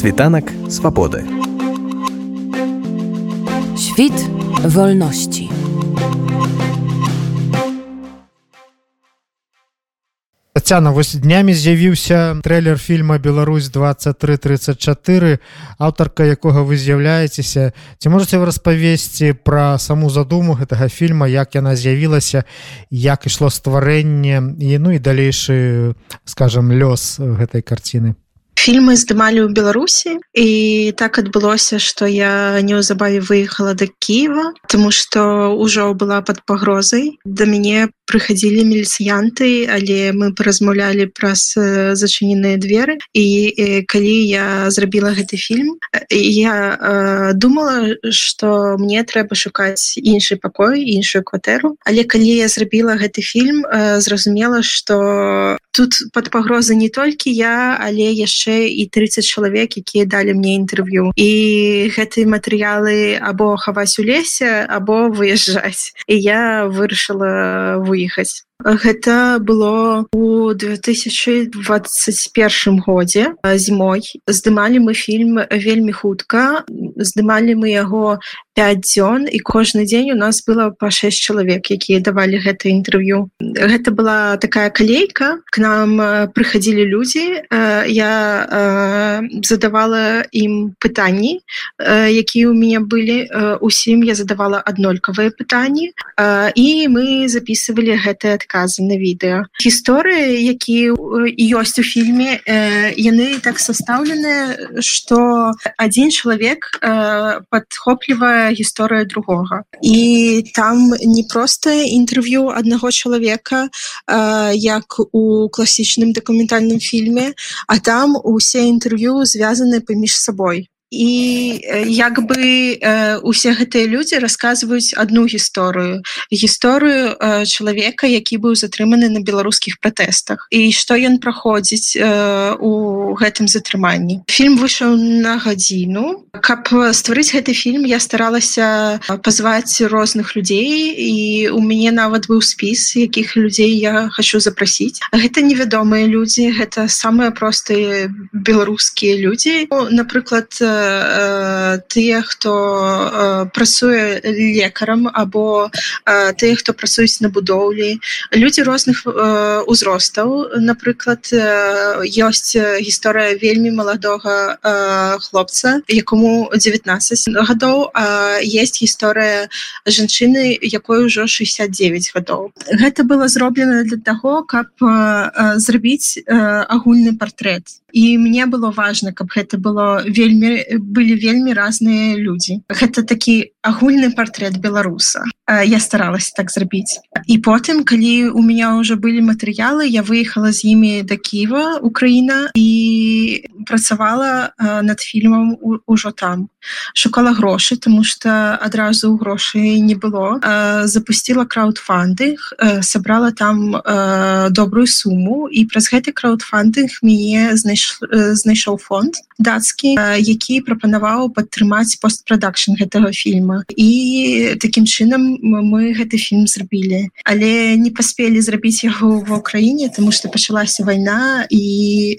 Світанак свабоды. Świt wolności. Тацяна вось днямі з'явіўся трэйлер фільма Беларусь 2334 аўтарка якога вы з'яўляецеся ці можете вы распавесці пра саму задуму гэтага фільма як яна з'явілася як ішло стварэнне і ну і далейшы скажем лёс гэтай карціны фільмы здымалі ў беларусі. І так адбылося што я неўзабаве выехала да Киева тому что ўжо была под пагрозай. Да мяне прыходзілі міліцыянты але мы паразмаўлялі праз зачыненыя дзверы. І, і калі я зрабіла гэты фільм я э, думала что мне трэба шукаць іншы пакой іншую кватэру. Але калі я зрабіла гэты фільм э, зразумела что тут под пагрозы не толькі я але яшчэ і 30 чалавек якія далі мне інтэрв'ю. І гэтыя матэрыялы або хаваць у лесе або выязджаць. І я вырашыла выехаць выехаць Гэта было у 2021 годзе зімой. Здымалі мы фільм вельмі хутка. Здымалі мы яго 5 дзён і кожны дзень у нас было па 6 чалавек якія давалі гэта інтэрв'ю. Гэта была такая калейка к нам прыходзілі людзі я задавала ім пытанні якія у мяне былі усім я задавала аднолькавыя пытанні і мы записывалі гэтыя адказы на відэо гісторыі які ёсць у фільме яны так састаўлены что один чалавек подхоплівае гісторыя другога. І там не просто інтэрв'ю аднаго чалавека як у класічным дакументальным фільме а там усе інтэрв'ю звязаны паміж сабой і як бы усе гэтыя людзі расказваюць одну гісторыю. Гісторыю чалавека які быў затрыманы на беларускіх пратэстах. І што ён праходзіць у гэтым затрыманні. Фільм выйшаў на гадзіну. Каб стварыць гэты фільм я старалася пазваць розных людзей. І у мяне нават быў спіс якіх людзей я хочу запрасіць. Гэта невядомыя людзі гэта самыя простыя беларускія людзі. Напрыклад у тыя хто працуе лекарам або тыя хто працуюць на будоўлі людзі розных узростаў напрыклад ёсць гісторыя вельмі маладога хлопца якому 19 гадоў есть гісторыя жанчыны якой ужо 69 гадоў гэта было зроблена для таго каб зрабіць агульны портрет. І мне было важно каб гэта было вельмі былі вельмі разныя людзі гэта такі агульны портрет беларуса. Я старалась так зрабіць. І потым калі у меня уже былі матэрыялы я выехала з імі до Киева Украіна і працавала над фільмам ужо там. Шукала грошы тому что адразу грошай не было. Запустила краудфандынг сабрала там добрую суму і праз гэты краудфандынг мяне знайшоў фонд дацкі які прапанаваў падтрымаць постпрадакшн гэтага фільма і таким чынам мы гэты фільм зрабілі. Але не паспелі зрабіць яго ва ўкраіне тому что пачалася вайна і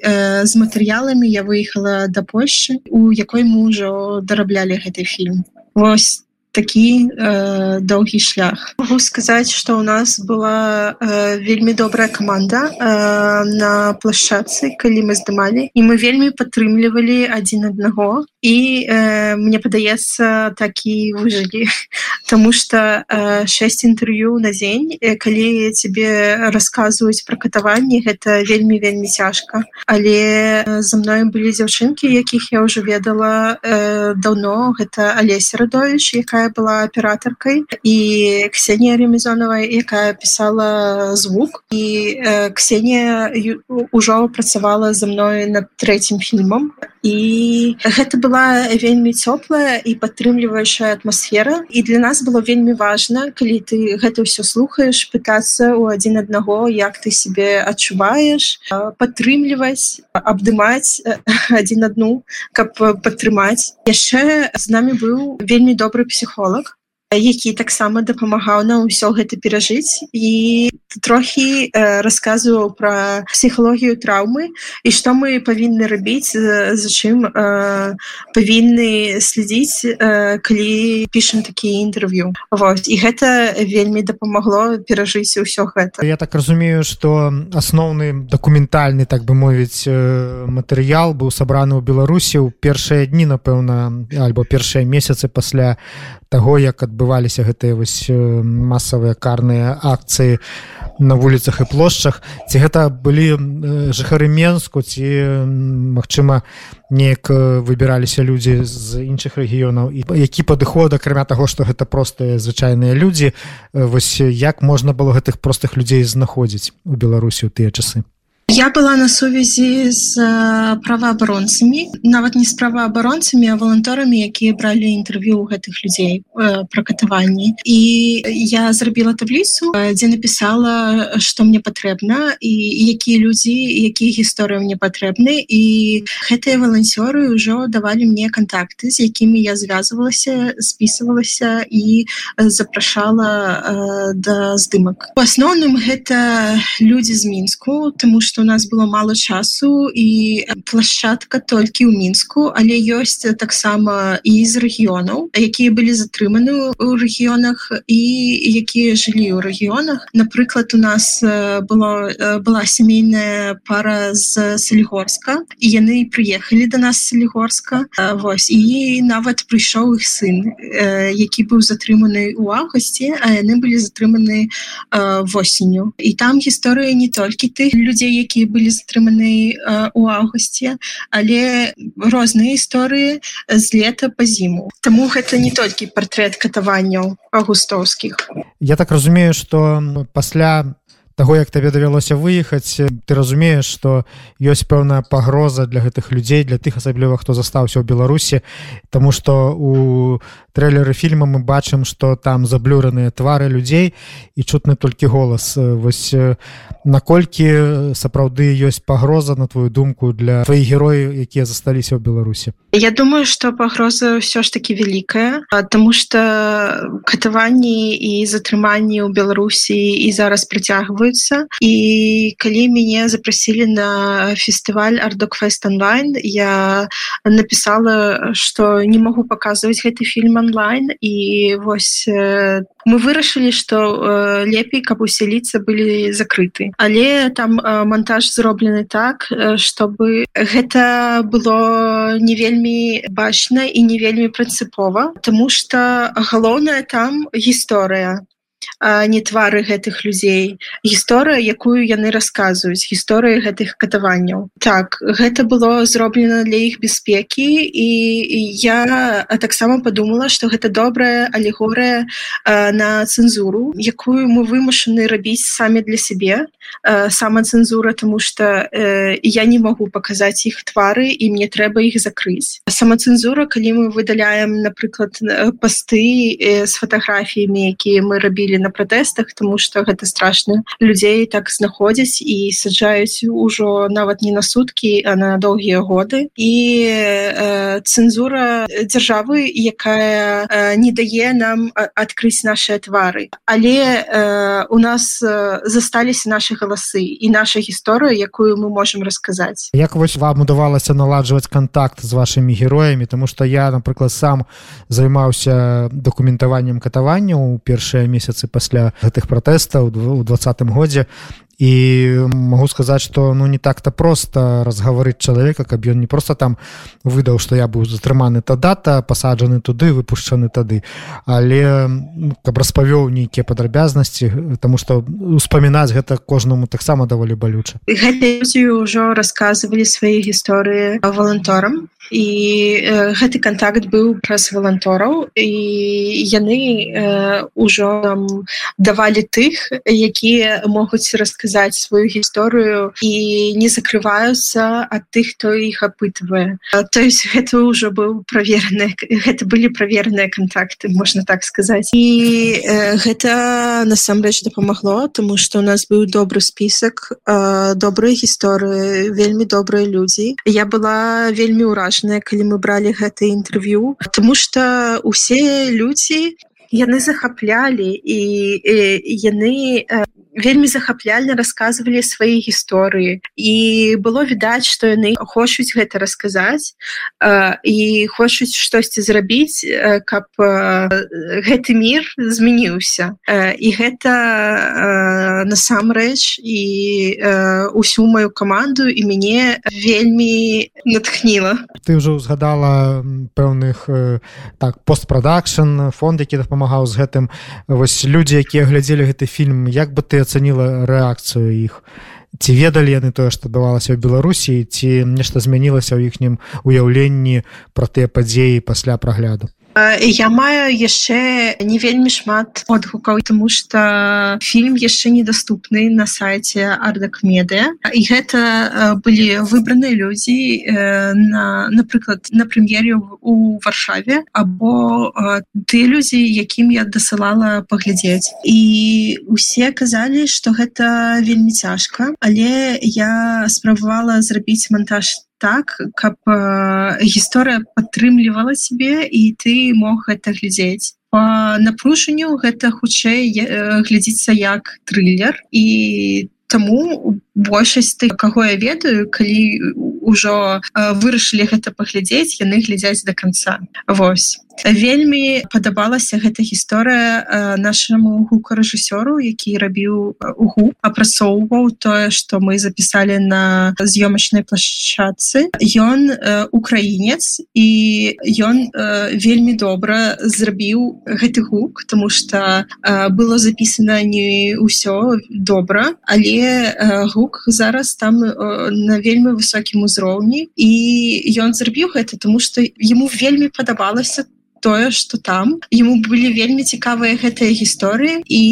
э, з матэрыяламі я выехала да Польшчы у якой мы ўжо дараблялі гэты фільм. Вось такі э, доўгі шлях. Могу сказаць что у нас была э, вельмі добрая команда э, на плашчацы калі мы здымалі і мы вельмі падтрымлівалі адзін аднаго і э, мне падаецца такі выжылі тому что э, 6 інтэрв'ю на дзень э, калі тебе расказваюць пра катаванні гэта вельмі вельмі цяжка але э, за мною былі дзяўчынкі якіх я ўжо ведала э, даўно гэта алеся радович якая якая была аператоркой і ксения ремезонова якая писала звук. І э, ксения ўжо працавала за мной над третьим фільмом і гэта была вельмі цёплая і падтрымлівающая атмасфера. І для нас было вельмі важно калі ты гэта ўсё слухаешь пытаться у адзін аднаго як ты себе адчуваеш падтрымліваць абдымаць адзін адну каб падтрымаць. Яшчэ з нами быў вельмі добры психолог які таксама дапамагаў нам ўсё гэта перажыць. І трохі э, расказваў пра псіхалогію траўмы і што мы павінны рабіць за чым э, павінны следзіць э, калі пішам такія інтэрв'ю. Вот і гэта вельмі дапамагло перажыць ўсё гэта. Я так разумею что асноўны дакументальны так бы мовіць матэрыял быў сабраны ў беларусі ў першыя дні напэўна альбо першыя месяцы пасля таго як адбываліся гэтыя вось масавыя карныя акцыі на вуліцах і плошчах ці гэта былі жыхары менску ці магчыма неяк выбіраліся людзі з іншых рэгіёнаў? І які падыход акрамя таго што гэта простыя звычайныя людзі вось як можна было гэтых простых людзей знаходзіць у беларусі ў тыя часы Я была на сувязі з праваабаронцамі нават не з праваабаронцамі а валанторамі якія бралі інтэрв'ю у гэтых людзей пра катаванні. І я зрабіла табліцу дзе напісала што мне патрэбна і якія людзі якія гісторыі мне патрэбны. І гэтыя валанцёры ўжо давалі мне контакты з якімі я звязвалася спісывалася і запрашала да здымак. У асноўным гэта людзі з мінску тому что у нас было мало часу і плашчадка толькі ў мінску але ёсць таксама і з рэгіёнаў якія былі затрыманы ў рэгіёнах і якія жылі ў рэгіёнах напрыклад у нас было была сямейная пара з салігорска і яны прыехалі до нас салігорска Вось і нават прыйшоў іх сын які быў затрыманы ў августе а яны былі затрыманы восенню і там гісторыя не толькі тых людзей які якія былі затрыманы у августе але розныя гісторыі з лета по зіму. Таму гэта не толькі портрет катаванняў августоўскіх Я так разумею что пасля таго як табе давялося выехаць ты разумееш что ёсць пэўная пагроза для гэтых людзей для тых асабліва хто застаўся ў беларусі тому что у трэйлеры фільма мы бачым что там заблюраныя твары людзей і чутны толькі голас. Вось наколькі сапраўды ёсць пагроза на твою думку для твоих герояў якія засталіся ў беларусі? Я думаю что пагроза ўсё ж таки вялікая потому что катаванні і затрыманні ў беларусі і зараз прыцягваюцца і калі мяне запрасілі на фестываль ардокфест онлайн я написала что не могу показывать гэты фільм онлайн. І вось мы вырашылі что лепей каб усе ліцы былі закрыты. Але там монтаж зроблены так чтобы гэта было не вельмі бачна і не вельмі прынцыпова тому что галоўная там гісторыя не твары гэтых людзей. Гісторыя якую яны расказваюць гісторыі гэтых катаванняў. Так гэта было зроблена для іх бяспекі і я таксама подумала что гэта добрая алегорыя на цэнзуру якую мы вымушаны рабіць самі для сябе сама цэнзура тому что я не могу показаць іх твары і мне трэба іх закрыць. Сама цэнзура калі мы выдаляем напрыклад пасты з фатаграфіямі якія мы рабілі на пратэстах тому что гэта страшна людзей так знаходзяць і саджаюць ужо нават не на суткі а на доўгія годы. І э, цэнзура дзяржавы якая э, не дае нам адкрыць наши твары. Але э, у нас э, засталіся наши галасы і наша гісторыя якую мы можемм расказаць. Як вось вам удавалася наладжваць контакт з вашими героями тому что я напрыклад сам займаўся дакументаваннем катавання у першыя месяцы пасля гэтых пратэстаў у двадцатым годзе і могу сказаць что ну не так-то просто разгаварыць чалавека каб ён не просто там выдаў что я быў затрыманы та дата пасаджаны туды выпушчаны тады. Але каб распавёў нейкія падрабязнасці тому что успамінаць гэта кожнаму таксама даволі балюча. Ўжо рассказывалі свае гісторыі валанторам. І э, гэты контакт быў праз валантораў. І яны ўжо э, давалі тых якія могуць расказаць сказаць сваю гісторыю і не закрываюцца ад тых хто іх апытвае то есть гэта ўжо быў правераны гэта былі праверныя контакты можна так сказаць і э, гэта насамрэч дапамагло тому что у нас быў добры спісак э, добрыя гісторыі вельмі добрыя людзі я была вельмі ўражаная калі мы бралі гэта інтэрв'ю тому что усе людзі яны захаплялі і, і яны вельмі захапляльна рассказывалі свае гісторыі. І было відаць што яны хочуць гэта расказаць і хочуць штосьці зрабіць каб гэты мір змяніўся. І гэта насамрэч і усю маю каманду і мяне вельмі натхніла. Ты ўжо узгадала пэўных так постпрадакшн фонд які дапамагаў з гэтым. Вось людзі якія глядзелі гэты фільм як бы ты ацаніла рэакцыю іх ці ведалі яны тое што давалася ў беларусі ці нешта змянілася ў іхнім уяўленні пра тыя падзеі пасля прагляду я маю яшчэ не вельмі шмат отгукаў тому что фільм яшчэ недоступны на сайте ардак меды і гэта былі выбраныя людзі на напрыклад на прэм'ере у варшаве або ты людзі якім я дасылала паглядзець. І усе казалі что гэта вельмі цяжка але я спрабавала зрабіць монтаж так каб э, гісторыя падтрымлівала себе і ты мог гэта глядзець. По напружанню гэта хутчэй э, глядзіцца як трылер і таму большасць ты каго я ведаю калі ўжо э, вырашылі гэта паглядзець яны глядзяць до конца. Вось. Вельмі падабалася гэта гісторыя э, нашаму гукарэжысёру які рабіў угу апрацоўваў тое што мы запісалі на з'ёмачнай плашчацы ён э, украінец і ён э, вельмі добра зрабіў гэты гук тому что э, было запісана не ўсё добра але э, гук зараз там э, на вельмі высокім узроўні і ён зрабіў гэта тому что ему вельмі падабалася то тое что там. Ему былі вельмі цікавыя гэтыя гісторыі. І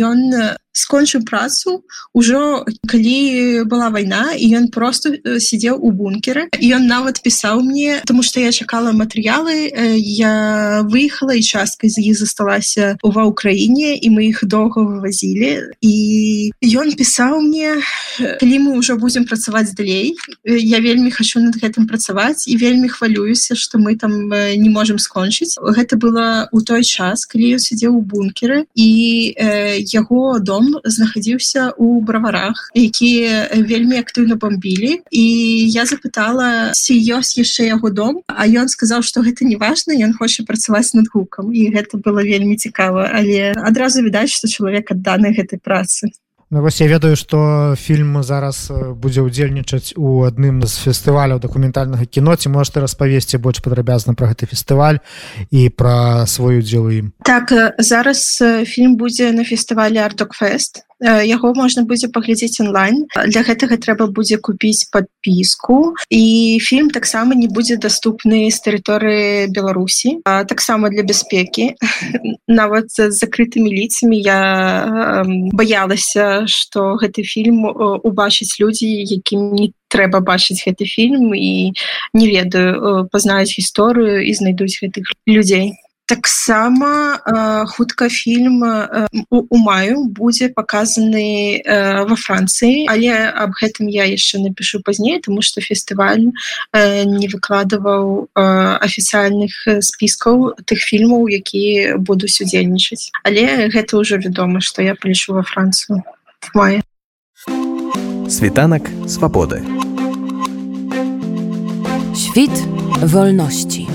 ён скончыў працу ўжо калі была вайна і ён просто сидзеў у бункеры і ён нават пісаў мне тому что я чакала матэрыялы я выехала і часткай з іх засталася ва ўкраіне і мы іх доўга вывозілі і ён пісаў мне калі мы ўжо будзем працаваць далей я вельмі хочу над гэтым працаваць і вельмі хвалююся что мы там не можемм скончыць гэта было у той час калі сидзеў у бункеры і э, яго дом дом знаходзіўся у браварах якія вельмі актыўна бомбілі. І я запытала ці ёсць яшчэ яго дом а ён сказаў что гэта не важно ён хоча працаваць над гукам. І гэта было вельмі цікава. Але адразу відаць что чалавек адданы гэтай працы Ну, вось я ведаю што фільм зараз будзе ўдзельнічаць у адным з фестываляў дакументальнага кіно. Ці можете распавесці больш падрабязна пра гэты фестываль і пра свой удзел ім? Так зараз фільм будзе на фестывале артокфест яго можна будзе паглядзець онлайн. Для гэтага трэба будзе купіць подпіску і фільм таксама не будзе доступны з тэрыторыі беларусі. Таксама для бяспекі. Нават з закрытымі ліцамі я баялася что гэты фільм убачыць людзі якім не трэба бачыць гэты фільм. І не ведаю пазнаюць гісторыю і знайдуць гэтых людзей таксама э, хутка фільм э, у, у маю будзе показаны э, во францыі але аб гэтым я яшчэ напишу пазней тому что фестываль э, не выкладываў э, афіцыяльных спіскаў тых фільмаў якія будуць удзельнічаць. Але гэта ўжо вядома что я палішу во францию в мае. Світанак свабоды. Świt wolności.